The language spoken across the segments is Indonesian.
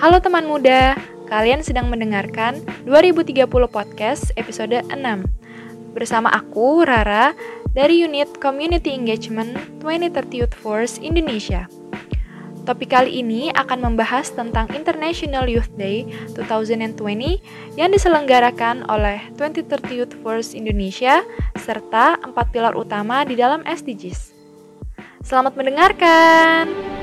Halo teman muda, kalian sedang mendengarkan 2030 Podcast episode 6 Bersama aku, Rara, dari unit Community Engagement 2030 Youth Force Indonesia Topik kali ini akan membahas tentang International Youth Day 2020 yang diselenggarakan oleh 2030 Youth Force Indonesia serta empat pilar utama di dalam SDGs. Selamat mendengarkan!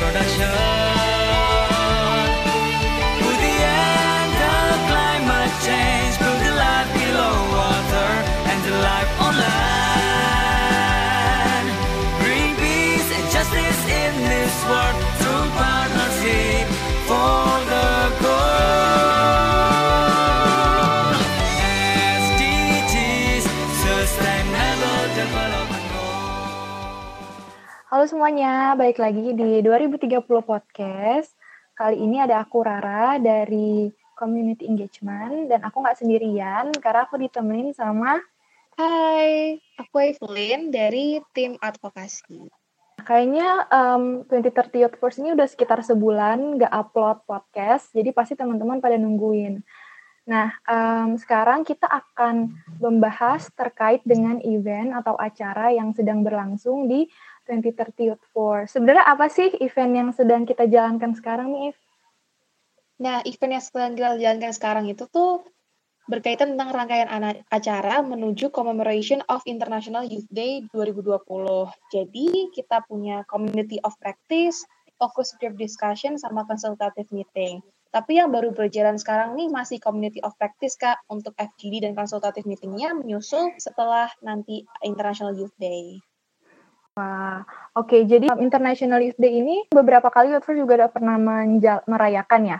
Halo semuanya, balik lagi di 2030 Podcast. Kali ini ada aku Rara dari Community Engagement dan aku nggak sendirian karena aku ditemenin sama Hai, aku Evelyn dari tim advokasi. Kayaknya um, 2030 Youth Force ini udah sekitar sebulan nggak upload podcast, jadi pasti teman-teman pada nungguin. Nah, um, sekarang kita akan membahas terkait dengan event atau acara yang sedang berlangsung di 2030 Youth Force. Sebenarnya apa sih event yang sedang kita jalankan sekarang nih, If? Nah, event yang sedang kita jalankan sekarang itu tuh berkaitan tentang rangkaian acara menuju Commemoration of International Youth Day 2020. Jadi, kita punya Community of Practice, Focus Group Discussion, sama Consultative Meeting. Tapi yang baru berjalan sekarang nih masih Community of Practice, Kak. Untuk FGD dan Consultative Meetingnya menyusul setelah nanti International Youth Day. Oke. Okay, jadi International Youth Day ini beberapa kali Youth Force juga udah pernah merayakan ya.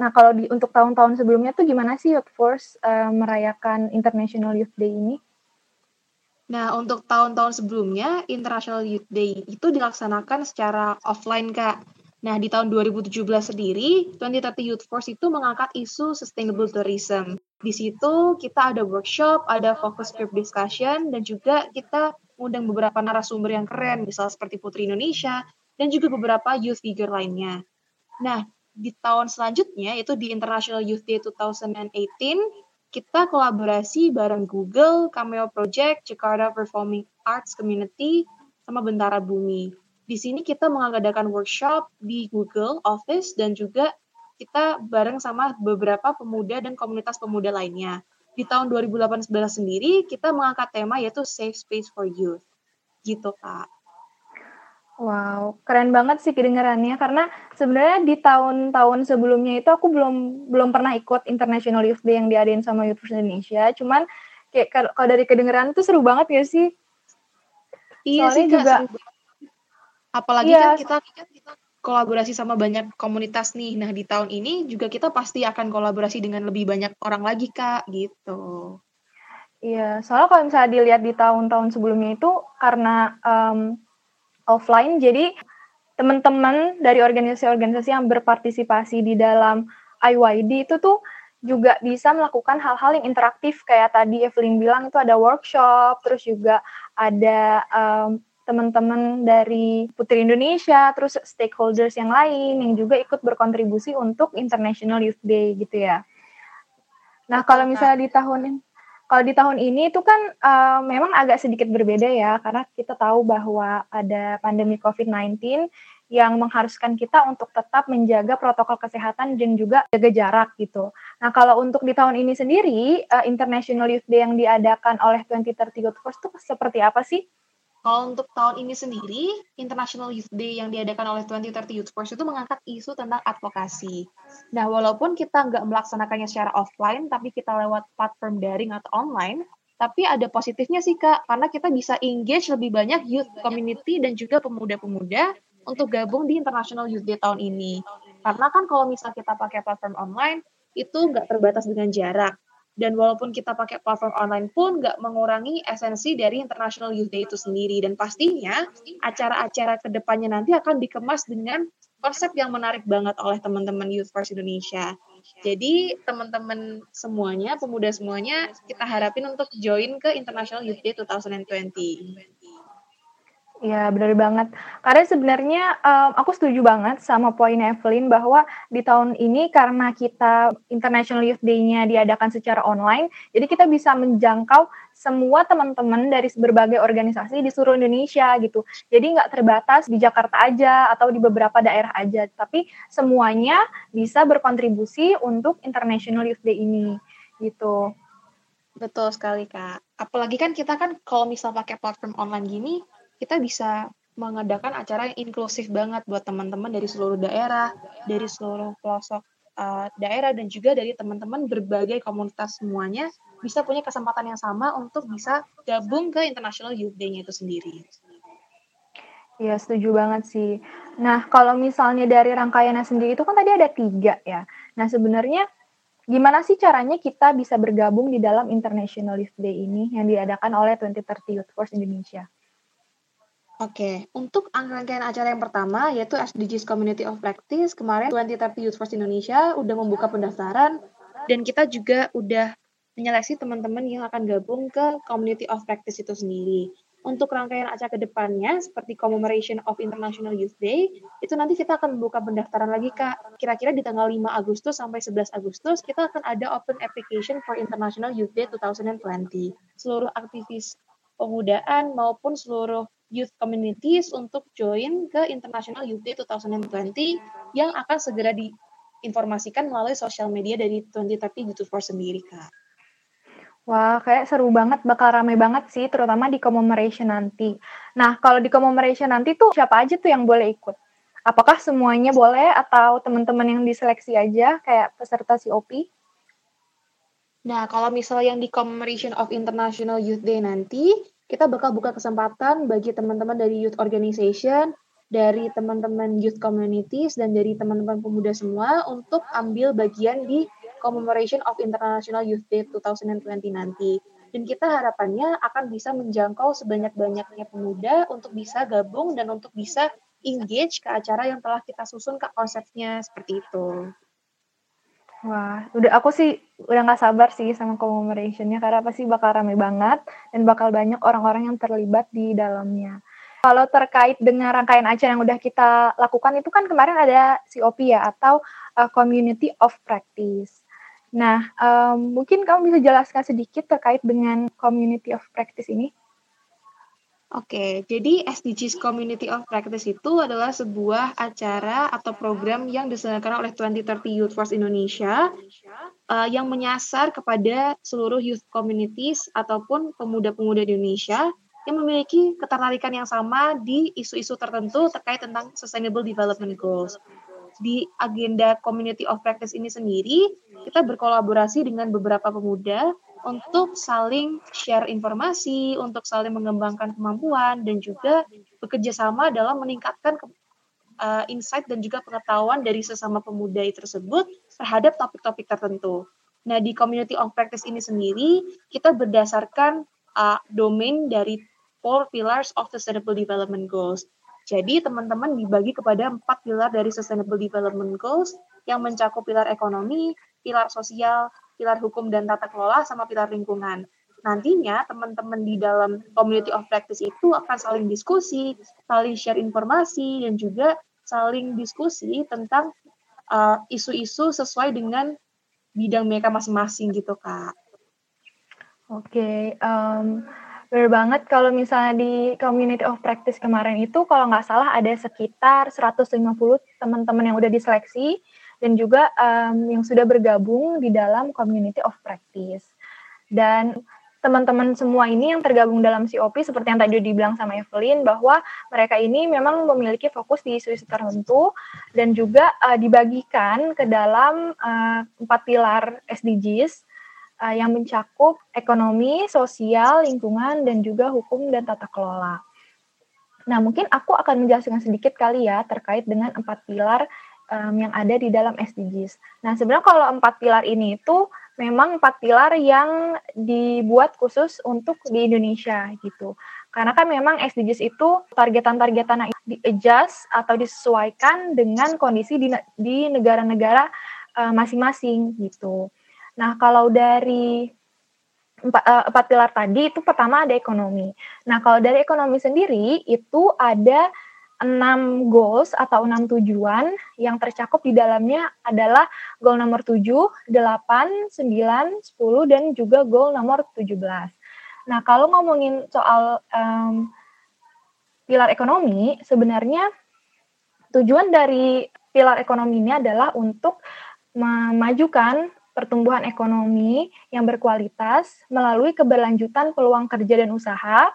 Nah, kalau di untuk tahun-tahun sebelumnya tuh gimana sih Youth Force uh, merayakan International Youth Day ini? Nah, untuk tahun-tahun sebelumnya, International Youth Day itu dilaksanakan secara offline, Kak. Nah, di tahun 2017 sendiri, 2030 Youth Force itu mengangkat isu sustainable tourism. Di situ kita ada workshop, ada focus group discussion, dan juga kita mengundang beberapa narasumber yang keren, misalnya seperti Putri Indonesia, dan juga beberapa youth figure lainnya. Nah, di tahun selanjutnya, yaitu di International Youth Day 2018, kita kolaborasi bareng Google, Cameo Project, Jakarta Performing Arts Community, sama Bentara Bumi. Di sini kita mengadakan workshop di Google Office dan juga kita bareng sama beberapa pemuda dan komunitas pemuda lainnya di tahun 2018 sendiri kita mengangkat tema yaitu Safe Space for Youth. Gitu, Kak. Wow, keren banget sih kedengarannya karena sebenarnya di tahun-tahun sebelumnya itu aku belum belum pernah ikut International Youth Day yang diadain sama Youth Indonesia. Cuman kayak kalau dari kedengaran tuh seru banget ya sih. Iya Soalnya sih, juga apalagi iya. kan kita kita kolaborasi sama banyak komunitas nih. Nah, di tahun ini juga kita pasti akan kolaborasi dengan lebih banyak orang lagi, Kak, gitu. Iya, soalnya kalau misalnya dilihat di tahun-tahun sebelumnya itu karena um, offline, jadi teman-teman dari organisasi-organisasi yang berpartisipasi di dalam IYD itu tuh juga bisa melakukan hal-hal yang interaktif kayak tadi Evelyn bilang itu ada workshop, terus juga ada um, teman-teman dari Putri Indonesia, terus stakeholders yang lain yang juga ikut berkontribusi untuk International Youth Day gitu ya. Nah kalau misalnya di tahun ini, kalau di tahun ini itu kan uh, memang agak sedikit berbeda ya karena kita tahu bahwa ada pandemi COVID-19 yang mengharuskan kita untuk tetap menjaga protokol kesehatan dan juga jaga jarak gitu. Nah, kalau untuk di tahun ini sendiri, uh, International Youth Day yang diadakan oleh 2030 First itu seperti apa sih? Kalau untuk tahun ini sendiri, International Youth Day yang diadakan oleh 2030 Youth Force itu mengangkat isu tentang advokasi. Nah, walaupun kita nggak melaksanakannya secara offline, tapi kita lewat platform daring atau online, tapi ada positifnya sih, Kak, karena kita bisa engage lebih banyak youth community dan juga pemuda-pemuda untuk gabung di International Youth Day tahun ini. Karena kan kalau misal kita pakai platform online, itu nggak terbatas dengan jarak. Dan walaupun kita pakai platform online pun nggak mengurangi esensi dari International Youth Day itu sendiri. Dan pastinya acara-acara ke depannya nanti akan dikemas dengan konsep yang menarik banget oleh teman-teman Youth Force Indonesia. Jadi teman-teman semuanya, pemuda semuanya, kita harapin untuk join ke International Youth Day 2020. Ya, benar banget. Karena sebenarnya um, aku setuju banget sama poin Evelyn bahwa di tahun ini karena kita International Youth Day-nya diadakan secara online, jadi kita bisa menjangkau semua teman-teman dari berbagai organisasi di seluruh Indonesia gitu. Jadi nggak terbatas di Jakarta aja atau di beberapa daerah aja, tapi semuanya bisa berkontribusi untuk International Youth Day ini gitu. Betul sekali, Kak. Apalagi kan kita kan kalau misal pakai platform online gini, kita bisa mengadakan acara yang inklusif banget buat teman-teman dari seluruh daerah, dari seluruh pelosok uh, daerah dan juga dari teman-teman berbagai komunitas semuanya bisa punya kesempatan yang sama untuk bisa gabung ke International Youth Day-nya itu sendiri. Iya, setuju banget sih. Nah, kalau misalnya dari rangkaiannya sendiri itu kan tadi ada tiga ya. Nah, sebenarnya gimana sih caranya kita bisa bergabung di dalam International Youth Day ini yang diadakan oleh 2030 Youth Force Indonesia? Oke, untuk rangkaian acara yang pertama yaitu SDGs Community of Practice, kemarin 2030 Youth Force Indonesia udah membuka pendaftaran dan kita juga udah menyeleksi teman-teman yang akan gabung ke Community of Practice itu sendiri. Untuk rangkaian acara ke depannya, seperti Commemoration of International Youth Day, itu nanti kita akan membuka pendaftaran lagi, Kak. Kira-kira di tanggal 5 Agustus sampai 11 Agustus, kita akan ada open application for International Youth Day 2020. Seluruh aktivis pemudaan maupun seluruh youth communities untuk join ke International Youth Day 2020 yang akan segera diinformasikan melalui sosial media dari 2030 Youth Force sendiri, Kak. Wah, kayak seru banget, bakal rame banget sih, terutama di commemoration nanti. Nah, kalau di commemoration nanti tuh siapa aja tuh yang boleh ikut? Apakah semuanya boleh atau teman-teman yang diseleksi aja kayak peserta COP? Nah, kalau misalnya yang di commemoration of International Youth Day nanti, kita bakal buka kesempatan bagi teman-teman dari youth organization, dari teman-teman youth communities, dan dari teman-teman pemuda semua untuk ambil bagian di Commemoration of International Youth Day 2020 nanti. Dan kita harapannya akan bisa menjangkau sebanyak-banyaknya pemuda untuk bisa gabung dan untuk bisa engage ke acara yang telah kita susun ke konsepnya seperti itu. Wah, udah aku sih udah nggak sabar sih sama commemorationnya karena pasti bakal rame banget dan bakal banyak orang-orang yang terlibat di dalamnya. Kalau terkait dengan rangkaian acara yang udah kita lakukan itu kan kemarin ada COP ya atau uh, Community of Practice. Nah, um, mungkin kamu bisa jelaskan sedikit terkait dengan Community of Practice ini? Oke, jadi SDGs Community of Practice itu adalah sebuah acara atau program yang diselenggarakan oleh 2030 Youth Force Indonesia uh, yang menyasar kepada seluruh youth communities ataupun pemuda-pemuda di Indonesia yang memiliki ketertarikan yang sama di isu-isu tertentu terkait tentang Sustainable Development Goals. Di agenda Community of Practice ini sendiri, kita berkolaborasi dengan beberapa pemuda untuk saling share informasi, untuk saling mengembangkan kemampuan, dan juga bekerja sama dalam meningkatkan uh, insight dan juga pengetahuan dari sesama pemuda tersebut terhadap topik-topik tertentu. Nah, di Community of Practice ini sendiri, kita berdasarkan uh, domain dari four pillars of Sustainable Development Goals. Jadi, teman-teman dibagi kepada empat pilar dari Sustainable Development Goals yang mencakup pilar ekonomi, pilar sosial, pilar hukum dan tata kelola, sama pilar lingkungan. Nantinya teman-teman di dalam community of practice itu akan saling diskusi, saling share informasi, dan juga saling diskusi tentang uh, isu-isu uh, sesuai dengan bidang mereka masing-masing gitu, Kak. Oke, okay, um, benar banget kalau misalnya di community of practice kemarin itu kalau nggak salah ada sekitar 150 teman-teman yang udah diseleksi dan juga um, yang sudah bergabung di dalam community of practice. Dan teman-teman semua ini yang tergabung dalam COP seperti yang tadi dibilang sama Evelyn bahwa mereka ini memang memiliki fokus di isu-isu tertentu dan juga uh, dibagikan ke dalam uh, empat pilar SDGs uh, yang mencakup ekonomi, sosial, lingkungan, dan juga hukum dan tata kelola. Nah, mungkin aku akan menjelaskan sedikit kali ya terkait dengan empat pilar um, yang ada di dalam SDGs. Nah, sebenarnya kalau empat pilar ini itu memang empat pilar yang dibuat khusus untuk di Indonesia gitu. Karena kan memang SDGs itu targetan-targetan di adjust atau disesuaikan dengan kondisi di, di negara-negara uh, masing-masing gitu. Nah, kalau dari empat, uh, empat pilar tadi itu pertama ada ekonomi. Nah, kalau dari ekonomi sendiri itu ada enam goals atau enam tujuan yang tercakup di dalamnya adalah goal nomor 7, 8, 9, 10, dan juga goal nomor 17. Nah, kalau ngomongin soal um, pilar ekonomi, sebenarnya tujuan dari pilar ekonomi ini adalah untuk memajukan pertumbuhan ekonomi yang berkualitas melalui keberlanjutan peluang kerja dan usaha,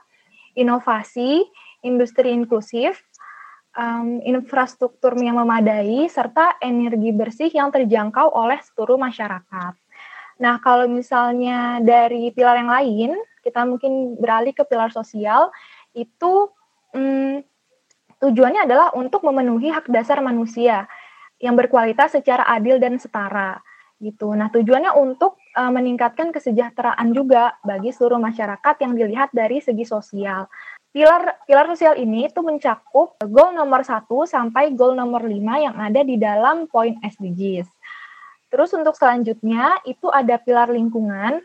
inovasi, industri inklusif, um, infrastruktur yang memadai, serta energi bersih yang terjangkau oleh seluruh masyarakat. Nah, kalau misalnya dari pilar yang lain, kita mungkin beralih ke pilar sosial, itu um, tujuannya adalah untuk memenuhi hak dasar manusia yang berkualitas secara adil dan setara gitu. Nah, tujuannya untuk uh, meningkatkan kesejahteraan juga bagi seluruh masyarakat yang dilihat dari segi sosial. Pilar pilar sosial ini itu mencakup goal nomor 1 sampai goal nomor 5 yang ada di dalam poin SDGs. Terus untuk selanjutnya itu ada pilar lingkungan.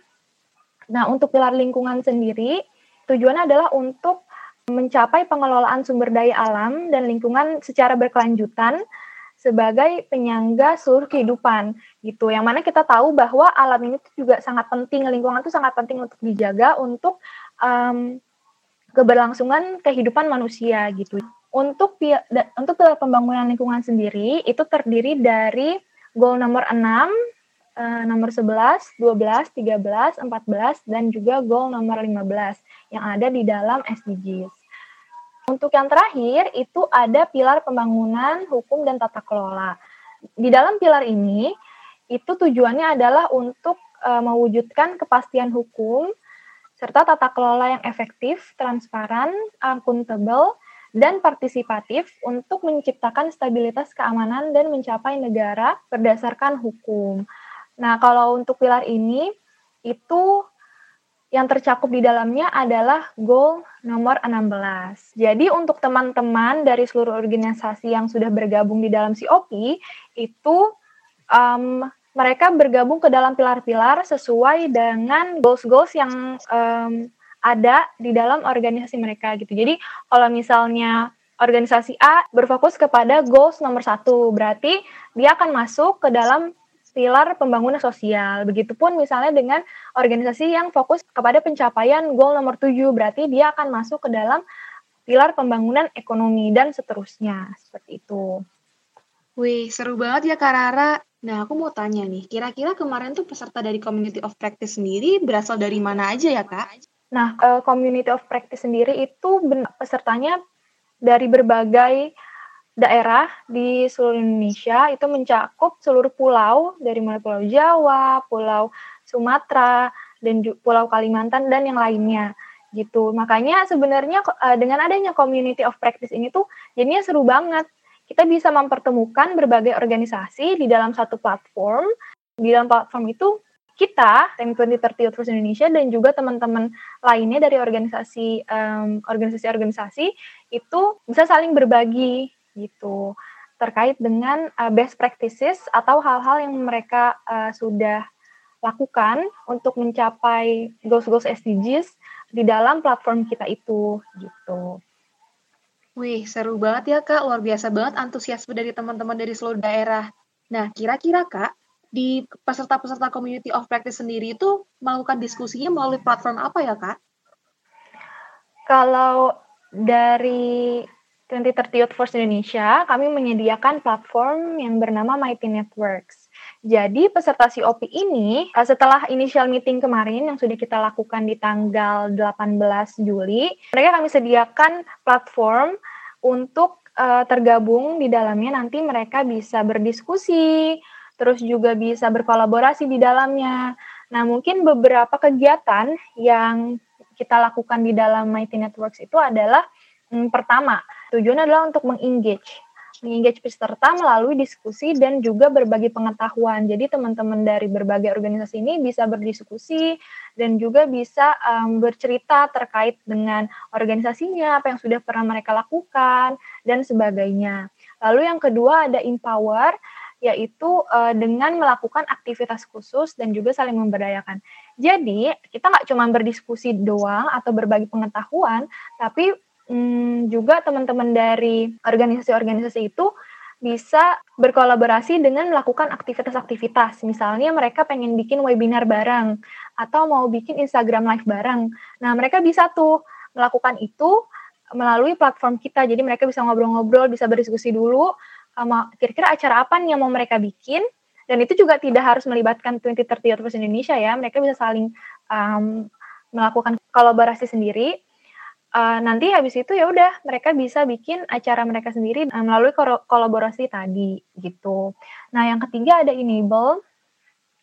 Nah, untuk pilar lingkungan sendiri tujuannya adalah untuk mencapai pengelolaan sumber daya alam dan lingkungan secara berkelanjutan sebagai penyangga seluruh kehidupan gitu. Yang mana kita tahu bahwa alam ini juga sangat penting, lingkungan itu sangat penting untuk dijaga untuk um, keberlangsungan kehidupan manusia gitu. Untuk untuk pilar pembangunan lingkungan sendiri itu terdiri dari goal nomor 6, eh, nomor 11, 12, 13, 14 dan juga goal nomor 15 yang ada di dalam SDGs. Untuk yang terakhir itu ada pilar pembangunan hukum dan tata kelola. Di dalam pilar ini itu tujuannya adalah untuk uh, mewujudkan kepastian hukum serta tata kelola yang efektif, transparan, akuntabel, dan partisipatif untuk menciptakan stabilitas keamanan dan mencapai negara berdasarkan hukum. Nah, kalau untuk pilar ini, itu yang tercakup di dalamnya adalah goal nomor 16. Jadi untuk teman-teman dari seluruh organisasi yang sudah bergabung di dalam COP, itu um, mereka bergabung ke dalam pilar-pilar sesuai dengan goals-goals yang um, ada di dalam organisasi mereka gitu. Jadi kalau misalnya organisasi A berfokus kepada goals nomor satu, berarti dia akan masuk ke dalam pilar pembangunan sosial. Begitupun misalnya dengan organisasi yang fokus kepada pencapaian goal nomor tujuh, berarti dia akan masuk ke dalam pilar pembangunan ekonomi dan seterusnya. Seperti itu. Wih, seru banget ya Kak Rara. Nah, aku mau tanya nih, kira-kira kemarin tuh peserta dari Community of Practice sendiri berasal dari mana aja ya, Kak? Nah, uh, Community of Practice sendiri itu pesertanya dari berbagai daerah di seluruh Indonesia, itu mencakup seluruh pulau, dari mulai Pulau Jawa, Pulau Sumatera, dan Pulau Kalimantan, dan yang lainnya gitu. Makanya sebenarnya uh, dengan adanya Community of Practice ini tuh jadinya seru banget kita bisa mempertemukan berbagai organisasi di dalam satu platform. Di dalam platform itu kita, Tim 2030 Youth Indonesia dan juga teman-teman lainnya dari organisasi um, organisasi-organisasi itu bisa saling berbagi gitu terkait dengan uh, best practices atau hal-hal yang mereka uh, sudah lakukan untuk mencapai goals-goals SDGs di dalam platform kita itu gitu. Wih, seru banget ya Kak, luar biasa banget antusiasme dari teman-teman dari seluruh daerah. Nah, kira-kira Kak, di peserta-peserta Community of Practice sendiri itu melakukan diskusinya melalui platform apa ya Kak? Kalau dari 2030 Youth Force Indonesia, kami menyediakan platform yang bernama Mighty Networks. Jadi peserta COP ini eh, setelah initial meeting kemarin yang sudah kita lakukan di tanggal 18 Juli, mereka kami sediakan platform untuk uh, tergabung di dalamnya nanti mereka bisa berdiskusi, terus juga bisa berkolaborasi di dalamnya. Nah, mungkin beberapa kegiatan yang kita lakukan di dalam Mighty Networks itu adalah hmm, pertama, tujuan adalah untuk mengengage mengengage peserta melalui diskusi dan juga berbagi pengetahuan. Jadi teman-teman dari berbagai organisasi ini bisa berdiskusi dan juga bisa um, bercerita terkait dengan organisasinya, apa yang sudah pernah mereka lakukan dan sebagainya. Lalu yang kedua ada empower yaitu uh, dengan melakukan aktivitas khusus dan juga saling memberdayakan. Jadi kita nggak cuma berdiskusi doang atau berbagi pengetahuan, tapi hmm, juga teman-teman dari organisasi-organisasi itu bisa berkolaborasi dengan melakukan aktivitas-aktivitas. Misalnya mereka pengen bikin webinar bareng atau mau bikin Instagram live bareng. Nah, mereka bisa tuh melakukan itu melalui platform kita. Jadi mereka bisa ngobrol-ngobrol, bisa berdiskusi dulu sama kira-kira acara apa nih yang mau mereka bikin. Dan itu juga tidak harus melibatkan 2030 Outpost Indonesia ya. Mereka bisa saling um, melakukan kolaborasi sendiri uh, nanti habis itu ya udah mereka bisa bikin acara mereka sendiri uh, melalui kolaborasi tadi gitu. Nah yang ketiga ada enable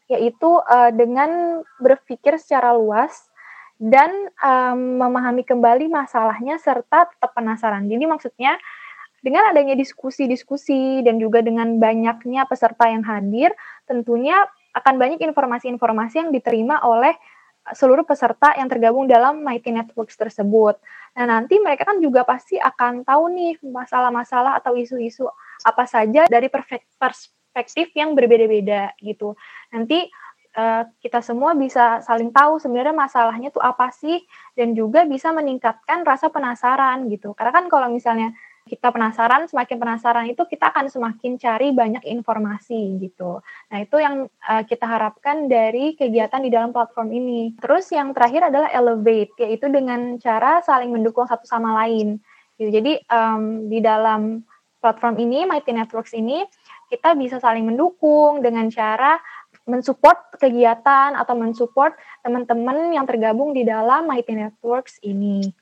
yaitu uh, dengan berpikir secara luas dan um, memahami kembali masalahnya serta tetap penasaran. Jadi maksudnya dengan adanya diskusi-diskusi dan juga dengan banyaknya peserta yang hadir, tentunya akan banyak informasi-informasi yang diterima oleh seluruh peserta yang tergabung dalam Mighty Networks tersebut. Nah, nanti mereka kan juga pasti akan tahu nih masalah-masalah atau isu-isu apa saja dari perspektif yang berbeda-beda gitu. Nanti uh, kita semua bisa saling tahu sebenarnya masalahnya tuh apa sih dan juga bisa meningkatkan rasa penasaran gitu. Karena kan kalau misalnya kita penasaran, semakin penasaran itu kita akan semakin cari banyak informasi gitu. Nah, itu yang uh, kita harapkan dari kegiatan di dalam platform ini. Terus yang terakhir adalah elevate, yaitu dengan cara saling mendukung satu sama lain. Gitu. Jadi um, di dalam platform ini, Mighty Networks ini, kita bisa saling mendukung dengan cara mensupport kegiatan atau mensupport teman-teman yang tergabung di dalam Mighty Networks ini.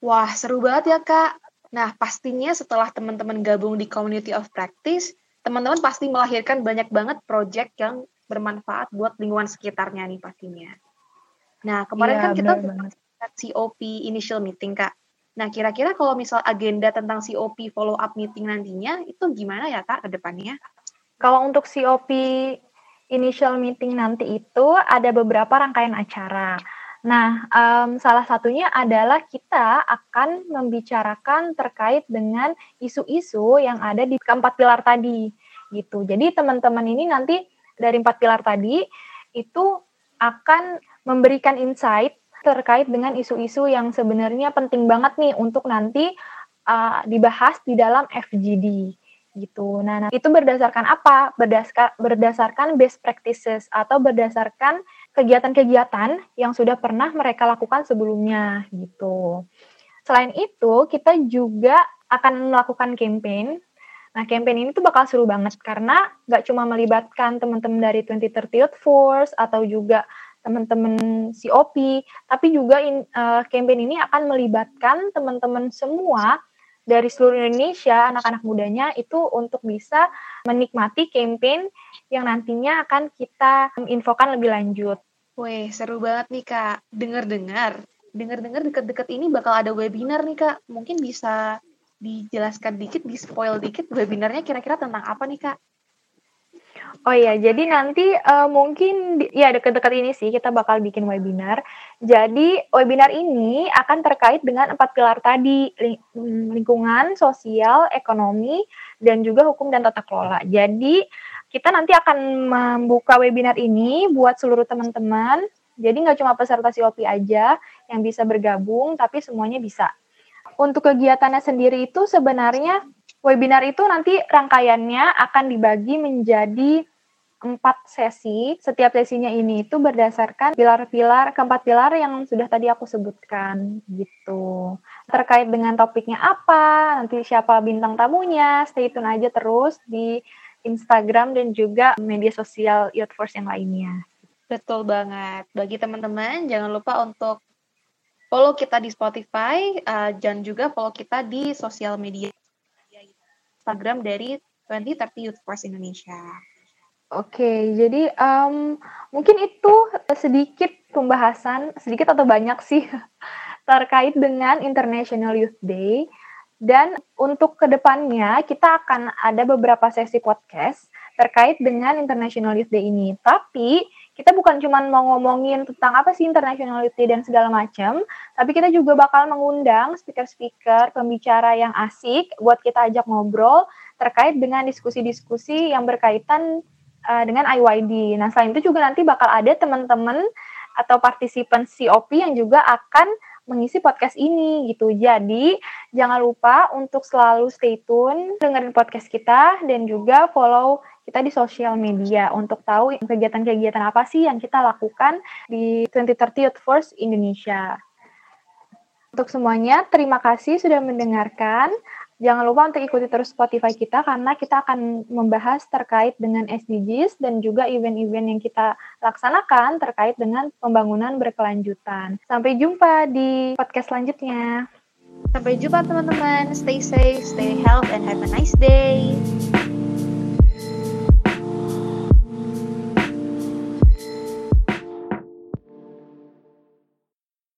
Wah, seru banget ya, Kak. Nah, pastinya setelah teman-teman gabung di Community of Practice, teman-teman pasti melahirkan banyak banget project yang bermanfaat buat lingkungan sekitarnya nih pastinya. Nah, kemarin ya, kan kita COP initial meeting, Kak. Nah, kira-kira kalau misal agenda tentang COP follow up meeting nantinya, itu gimana ya, Kak, ke depannya? Kalau untuk COP initial meeting nanti itu ada beberapa rangkaian acara. Nah, um, salah satunya adalah kita akan membicarakan terkait dengan isu-isu yang ada di keempat pilar tadi, gitu. Jadi teman-teman ini nanti dari empat pilar tadi itu akan memberikan insight terkait dengan isu-isu yang sebenarnya penting banget nih untuk nanti uh, dibahas di dalam FGD gitu. Nah, nah itu berdasarkan apa? Berdasarkan berdasarkan best practices atau berdasarkan kegiatan-kegiatan yang sudah pernah mereka lakukan sebelumnya gitu. Selain itu, kita juga akan melakukan campaign. Nah, campaign ini tuh bakal seru banget karena nggak cuma melibatkan teman-teman dari 2030 Youth Force atau juga teman-teman COP, tapi juga in, uh, campaign ini akan melibatkan teman-teman semua dari seluruh Indonesia, anak-anak mudanya itu untuk bisa menikmati campaign yang nantinya akan kita infokan lebih lanjut. Wih, seru banget nih Kak. Dengar-dengar, dengar-dengar deket-deket ini bakal ada webinar nih Kak. Mungkin bisa dijelaskan dikit, di-spoil dikit webinarnya kira-kira tentang apa nih Kak? Oh iya, jadi nanti uh, mungkin ya dekat-dekat ini sih kita bakal bikin webinar. Jadi webinar ini akan terkait dengan empat pilar tadi, mm, lingkungan, sosial, ekonomi, dan juga hukum dan tata kelola. Jadi kita nanti akan membuka webinar ini buat seluruh teman-teman. Jadi nggak cuma peserta COP aja yang bisa bergabung, tapi semuanya bisa. Untuk kegiatannya sendiri itu sebenarnya Webinar itu nanti rangkaiannya akan dibagi menjadi empat sesi. Setiap sesinya ini itu berdasarkan pilar-pilar, keempat pilar yang sudah tadi aku sebutkan gitu. Terkait dengan topiknya apa, nanti siapa bintang tamunya, stay tune aja terus di Instagram dan juga media sosial Youth Force yang lainnya. Betul banget. Bagi teman-teman, jangan lupa untuk follow kita di Spotify, uh, dan juga follow kita di sosial media Instagram dari 2030 Youth Force Indonesia. Oke, jadi um, mungkin itu sedikit pembahasan, sedikit atau banyak sih, terkait dengan International Youth Day. Dan untuk ke depannya kita akan ada beberapa sesi podcast terkait dengan International Youth Day ini. Tapi kita bukan cuma mau ngomongin tentang apa sih International Youth Day dan segala macam, tapi kita juga bakal mengundang speaker-speaker, pembicara yang asik buat kita ajak ngobrol terkait dengan diskusi-diskusi yang berkaitan uh, dengan IYD. Nah, selain itu juga nanti bakal ada teman-teman atau partisipan COP yang juga akan mengisi podcast ini gitu. Jadi jangan lupa untuk selalu stay tune dengerin podcast kita dan juga follow kita di sosial media untuk tahu kegiatan-kegiatan apa sih yang kita lakukan di 2030 Youth Force Indonesia. Untuk semuanya, terima kasih sudah mendengarkan. Jangan lupa untuk ikuti terus Spotify kita karena kita akan membahas terkait dengan SDGs dan juga event-event yang kita laksanakan terkait dengan pembangunan berkelanjutan. Sampai jumpa di podcast selanjutnya. Sampai jumpa teman-teman. Stay safe, stay healthy, and have a nice day.